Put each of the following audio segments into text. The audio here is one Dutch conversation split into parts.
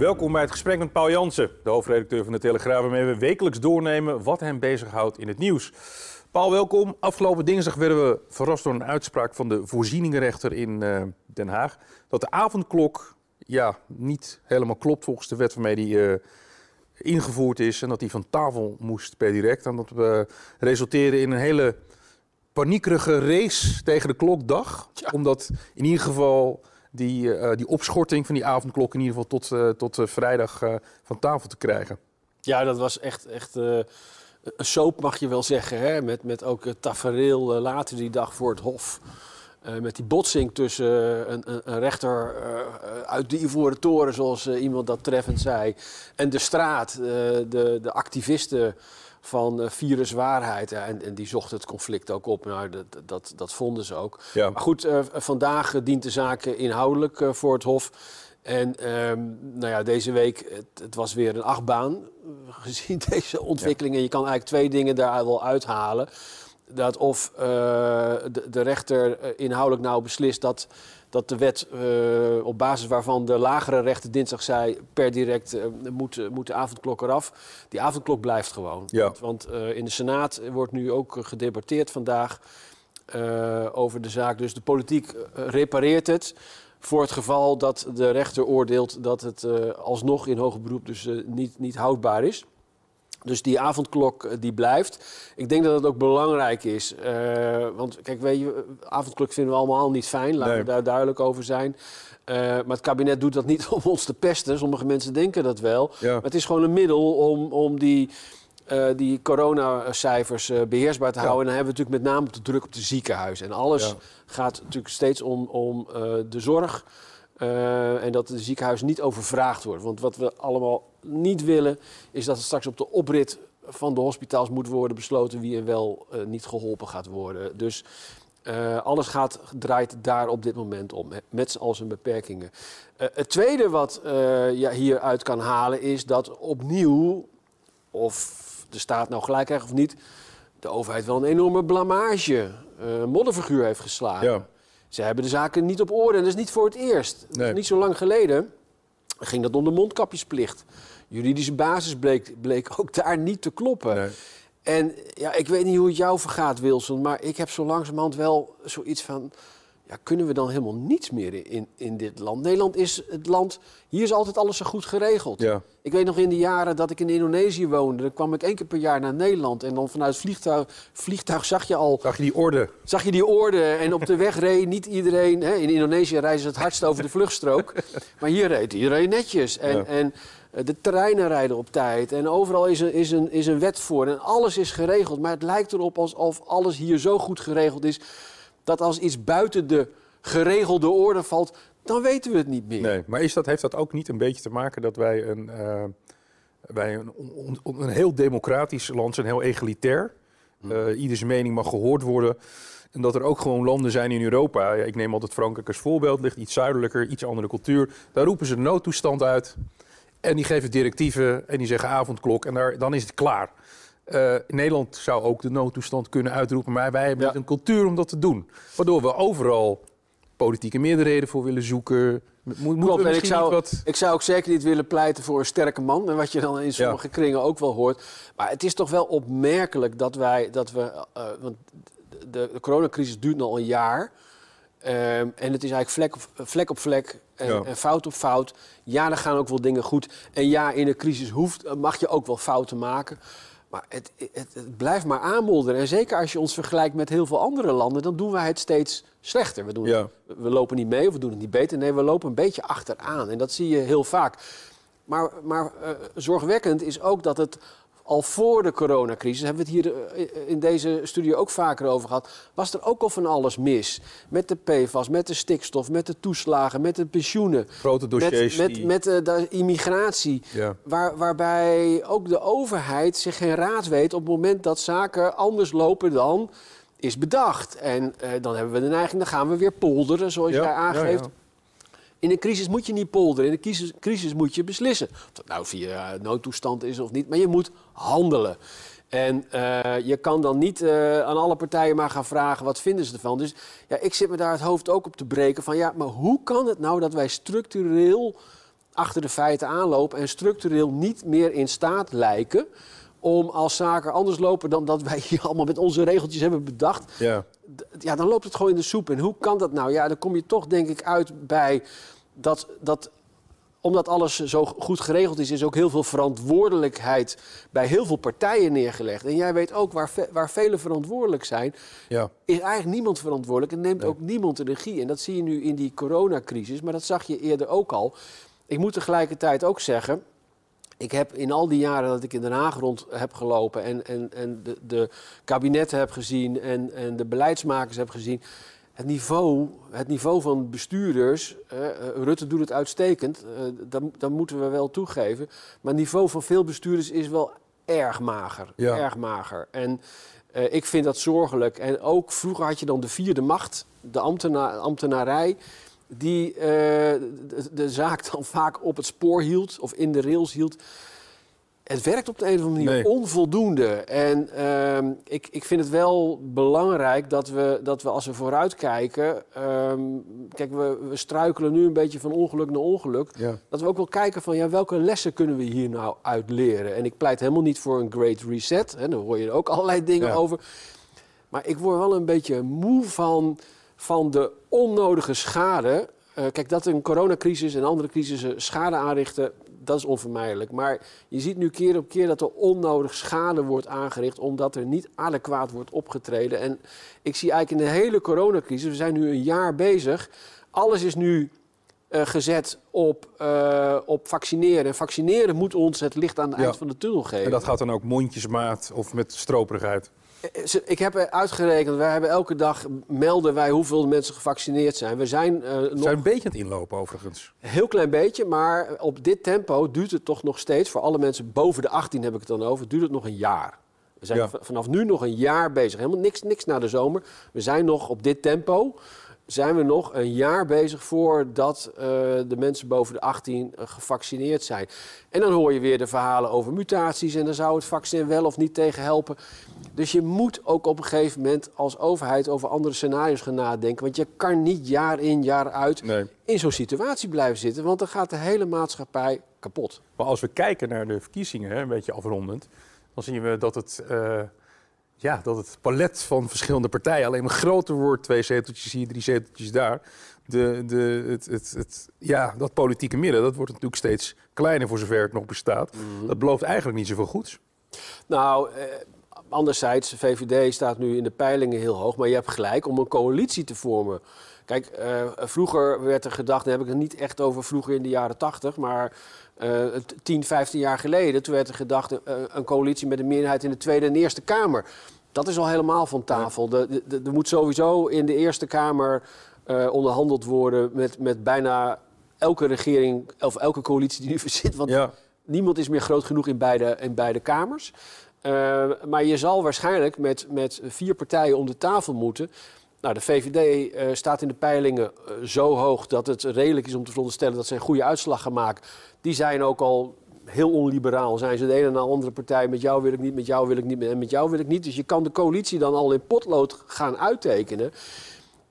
Welkom bij het gesprek met Paul Jansen, de hoofdredacteur van de Telegraaf, waarmee we wekelijks doornemen wat hem bezighoudt in het nieuws. Paul, welkom. Afgelopen dinsdag werden we verrast door een uitspraak van de voorzieningenrechter in uh, Den Haag. Dat de avondklok ja, niet helemaal klopt volgens de wet waarmee die uh, ingevoerd is. En dat die van tafel moest per direct. En dat we resulteren in een hele paniekerige race tegen de klokdag. Ja. Omdat in ieder geval die, uh, die opschorting van die avondklok in ieder geval tot, uh, tot uh, vrijdag van tafel te krijgen. Ja, dat was echt, echt een soap mag je wel zeggen. Hè? Met, met ook het tafereel later die dag voor het Hof. met die botsing tussen een, een, een rechter uit de Ivoren Toren, zoals iemand dat treffend zei, en de straat, de, de activisten van uh, viruswaarheid. En, en, die zocht het conflict ook op. Nou, dat, dat, dat vonden ze ook. Ja. Maar goed, uh, vandaag dient de zaak inhoudelijk voor het Hof. En um, nou ja, deze week, het, het, was weer een achtbaan gezien deze ontwikkelingen. Ja. Je kan eigenlijk twee dingen daar wel uithalen. Dat of de, de rechter inhoudelijk nou beslist dat dat de wet uh, op basis waarvan de lagere rechter dinsdag zei per direct uh, moet, moet de avondklok eraf. Die avondklok blijft gewoon. Ja. Want, want in de Senaat wordt nu ook gedebatteerd vandaag over de zaak. Dus de politiek repareert het. Voor het geval dat de rechter oordeelt dat het alsnog in hoger beroep dus niet, niet houdbaar is. Dus die avondklok eh, die blijft. Ik denk dat het ook belangrijk is. Uh, want kijk, weet je, avondklok vinden we allemaal niet fijn. Laten nee. we daar duidelijk over zijn. Uh, maar het kabinet doet dat niet om ons te pesten. Sommige mensen denken dat wel. Ja. Maar het is gewoon een middel om, om die, uh, die coronacijfers beheersbaar te ja. houden. En dan hebben we natuurlijk met name de druk op de ziekenhuizen. En alles ja. gaat natuurlijk steeds om, om de zorg. En dat de ziekenhuis niet overvraagd wordt. Want wat we allemaal niet willen, is dat het straks op de oprit van de hospitaals moet worden besloten wie er wel uh, niet geholpen gaat worden. Dus uh, alles gaat, draait daar op dit moment om, met al zijn beperkingen. het tweede wat je hieruit kan halen is dat opnieuw, of de staat nou gelijk krijgt of niet, de overheid wel een enorme blamage, modderfiguur heeft geslagen. Ja. Ze hebben de zaken niet op orde en dat is niet voor het eerst. Nee. Niet zo lang geleden ging dat om de mondkapjespplicht. Juridische basis bleek, bleek ook daar niet te kloppen. Nee. En ja, ik weet niet hoe het jou vergaat, Wilson, maar ik heb zo langzamerhand wel zoiets van... Ja, kunnen we dan helemaal niets meer in, in dit land? Nederland is het land, hier is altijd alles zo goed geregeld. Ja. Ik weet nog in de jaren dat ik in Indonesië woonde, dan kwam ik één keer per jaar naar Nederland. En dan vanuit het vliegtuig, vliegtuig zag je al... Zag je die orde? Zag je die orde en op de weg reed niet iedereen... Hè, in Indonesië reizen ze het hardst over de vluchtstrook. maar hier reed iedereen netjes. En, Ja. en eh, de treinen rijden op tijd. En overal is een, is, een, is een wet voor. En alles is geregeld. Maar het lijkt erop alsof alles hier zo goed geregeld is... dat als iets buiten de geregelde orde valt... dan weten we het niet meer. Nee, maar is dat, heeft dat ook niet een beetje te maken dat wij een, uh, wij een, on, on, een heel democratisch land zijn, heel egalitair. Uh, ieders mening mag gehoord worden. En dat er ook gewoon landen zijn in Europa. Ja, ik neem altijd Frankrijk als voorbeeld, ligt iets zuidelijker, iets andere cultuur. Daar roepen ze de noodtoestand uit. En die geven directieven en die zeggen avondklok en daar, dan is het klaar. Uh, Nederland zou ook de noodtoestand kunnen uitroepen, maar wij hebben Ja. niet een cultuur om dat te doen. Waardoor we overal politieke meerderheden voor willen zoeken. Mo- moeten Klopt, we en ik zou, wat... ik zou ook zeker niet willen pleiten voor een sterke man. En wat je dan in sommige kringen ook wel hoort. Maar het is toch wel opmerkelijk dat wij... Dat we, uh, want de, de coronacrisis duurt nu al een jaar. Um, en het is eigenlijk vlek op vlek, op vlek en, Ja. en fout op fout. Ja, er gaan ook wel dingen goed. En ja, in een crisis hoeft, mag je ook wel fouten maken. Maar het, het, het blijft maar aanmodderen. En zeker als je ons vergelijkt met heel veel andere landen... dan doen wij het steeds slechter. We, doen Ja. we lopen niet mee of we doen het niet beter. Nee, we lopen een beetje achteraan. En dat zie je heel vaak. Maar, maar uh, zorgwekkend is ook dat het al voor de coronacrisis, hebben we het hier eh, in deze studio ook vaker over gehad, was er ook al van alles mis. Met de PFAS, met de stikstof, met de toeslagen, met de pensioenen. Grote dossiers. Met, met, met eh, de immigratie. Ja. Waar, waarbij ook de overheid zich geen raad weet op het moment dat zaken anders lopen dan is bedacht. En eh, dan hebben we de neiging, dan gaan we weer polderen, zoals Ja, jij aangeeft. ja. In een crisis moet je niet polderen. In een crisis, moet je beslissen. Of dat nou via noodtoestand is of niet. Maar je moet handelen. En eh, je kan dan niet eh, aan alle partijen maar gaan vragen wat vinden ze ervan. Dus ja, ik zit me daar het hoofd ook op te breken van ja, maar hoe kan het nou dat wij structureel achter de feiten aanlopen en structureel niet meer in staat lijken om als zaken anders lopen dan dat wij hier allemaal met onze regeltjes hebben bedacht, Ja. ja, dan loopt het gewoon in de soep. En hoe kan dat nou? Ja, dan kom je toch denk ik uit bij dat, dat omdat alles zo goed geregeld is, is ook heel veel verantwoordelijkheid bij heel veel partijen neergelegd. En jij weet ook waar, ve- waar velen verantwoordelijk zijn, Ja. is eigenlijk niemand verantwoordelijk en neemt ook niemand de regie. En dat zie je nu in die coronacrisis, maar dat zag je eerder ook al. Ik moet tegelijkertijd ook zeggen, ik heb in al die jaren dat ik in Den Haag rond heb gelopen en, en, en de, de kabinetten heb gezien en, en de beleidsmakers heb gezien. Het niveau, het niveau van bestuurders, eh, eh, Rutte doet het uitstekend, eh, dat, dat moeten we wel toegeven. Maar het niveau van veel bestuurders is wel erg mager. Ja. Erg mager. En eh, ik vind dat zorgelijk. En ook vroeger had je dan de vierde macht, de ambtena ambtenarij die eh, de, de zaak dan vaak op het spoor hield of in de rails hield. Het werkt op de een of andere manier Nee. onvoldoende. En ehm, ik, ik vind het wel belangrijk dat we, dat we als we vooruitkijken... ehm, kijk, we, we struikelen nu een beetje van ongeluk naar ongeluk. Ja. Dat we ook wel kijken van ja, welke lessen kunnen we hier nou uit leren. En ik pleit helemaal niet voor een great reset. Hè, daar hoor je ook allerlei dingen Ja. over. Maar ik word wel een beetje moe van, van de onnodige schade. Eh, kijk, dat een coronacrisis en andere crisissen schade aanrichten, dat is onvermijdelijk. Maar je ziet nu keer op keer dat er onnodig schade wordt aangericht, omdat er niet adequaat wordt opgetreden. En ik zie eigenlijk in de hele coronacrisis, we zijn nu een jaar bezig, alles is nu eh, gezet op, eh, op vaccineren. En vaccineren moet ons het licht aan het Ja. eind van de tunnel geven. En dat gaat dan ook mondjesmaat of met stroperigheid. Eh, Ik heb uitgerekend, wij hebben elke dag melden wij hoeveel mensen gevaccineerd zijn. We zijn eh, nog zijn een beetje aan het inlopen overigens. heel klein beetje, maar op dit tempo duurt het toch nog steeds, voor alle mensen boven de 18 heb ik het dan over, duurt het nog een jaar. We zijn Ja. vanaf nu nog een jaar bezig. Helemaal niks, niks na de zomer. We zijn nog op dit tempo. Zijn we nog een jaar bezig voordat eh, de mensen boven de 18 eh, gevaccineerd zijn? En dan hoor je weer de verhalen over mutaties en dan zou het vaccin wel of niet tegen helpen. Dus je moet ook op een gegeven moment als overheid over andere scenario's gaan nadenken. Want je kan niet jaar in, jaar uit Nee. in zo'n situatie blijven zitten, want dan gaat de hele maatschappij kapot. Maar als we kijken naar de verkiezingen, een beetje afrondend, dan zien we dat het, eh, ja, dat het palet van verschillende partijen alleen maar groter wordt. Twee zeteltjes hier, drie zeteltjes daar. De, de, het, het, het, ja, dat politieke midden, dat wordt natuurlijk steeds kleiner voor zover het nog bestaat. Dat belooft eigenlijk niet zoveel goeds. Nou, eh, anderzijds, de VVD staat nu in de peilingen heel hoog, maar je hebt gelijk om een coalitie te vormen. Kijk, eh, vroeger werd er gedacht, dan heb ik het niet echt over vroeger in de jaren 80, maar t- 10, 15 jaar geleden, toen werd er gedacht eh, een coalitie met een meerderheid in de Tweede en Eerste Kamer. Dat is al helemaal van tafel. Er moet sowieso in de Eerste Kamer eh, onderhandeld worden met, met bijna elke regering of elke coalitie die nu verzit. Want Ja. Niemand is meer groot genoeg in beide, in beide kamers. Eh, maar je zal waarschijnlijk met, met vier partijen om de tafel moeten. Nou, de VVD eh, staat in de peilingen eh, zo hoog dat het redelijk is om te veronderstellen dat ze een goede uitslag gaan maken. Die zijn ook al heel onliberaal. Zijn ze de ene naar de andere partij. Met jou wil ik niet, met jou wil ik niet en met jou wil ik niet. Dus je kan de coalitie dan al in potlood gaan uittekenen.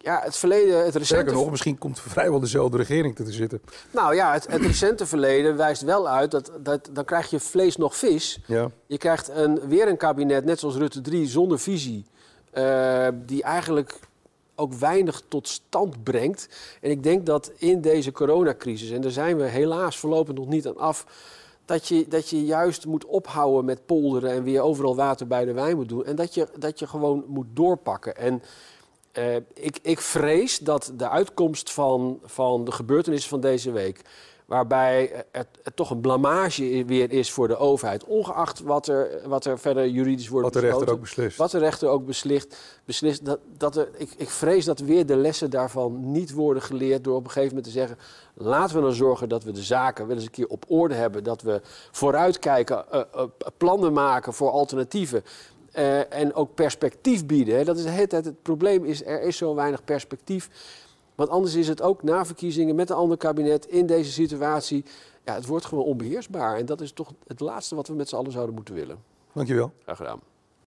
Ja, het verleden, het recente Sterker nog, misschien komt vrijwel dezelfde regering te zitten. nou ja, het, het recente verleden wijst wel uit dat, dat dan krijg je vlees nog vis. Ja. Je krijgt een, weer een kabinet, net zoals Rutte 3, zonder visie. eh, die eigenlijk ook weinig tot stand brengt. En ik denk dat in deze coronacrisis, en daar zijn we helaas voorlopig nog niet aan af. Dat je, dat je juist moet ophouden met polderen en weer overal water bij de wijn moet doen. En dat je, dat je gewoon moet doorpakken. En eh, ik, ik vrees dat de uitkomst van, van de gebeurtenissen van deze week Waarbij het, toch een blamage weer is voor de overheid. Ongeacht wat er, wat er verder juridisch wordt Wat de rechter ook beslist. Wat de rechter ook beslist. beslist dat, dat er, ik, ik vrees dat weer de lessen daarvan niet worden geleerd door op een gegeven moment te zeggen... laten we dan zorgen dat we de zaken wel eens een keer op orde hebben. Dat we vooruitkijken, eh, eh, plannen maken voor alternatieven. Eh, en ook perspectief bieden. Hè. Dat is de hele tijd het probleem, is er is zo weinig perspectief. Want anders is het ook na verkiezingen met een ander kabinet in deze situatie... Ja, het wordt gewoon onbeheersbaar. En dat is toch het laatste wat we met z'n allen zouden moeten willen. Dankjewel. Graag gedaan.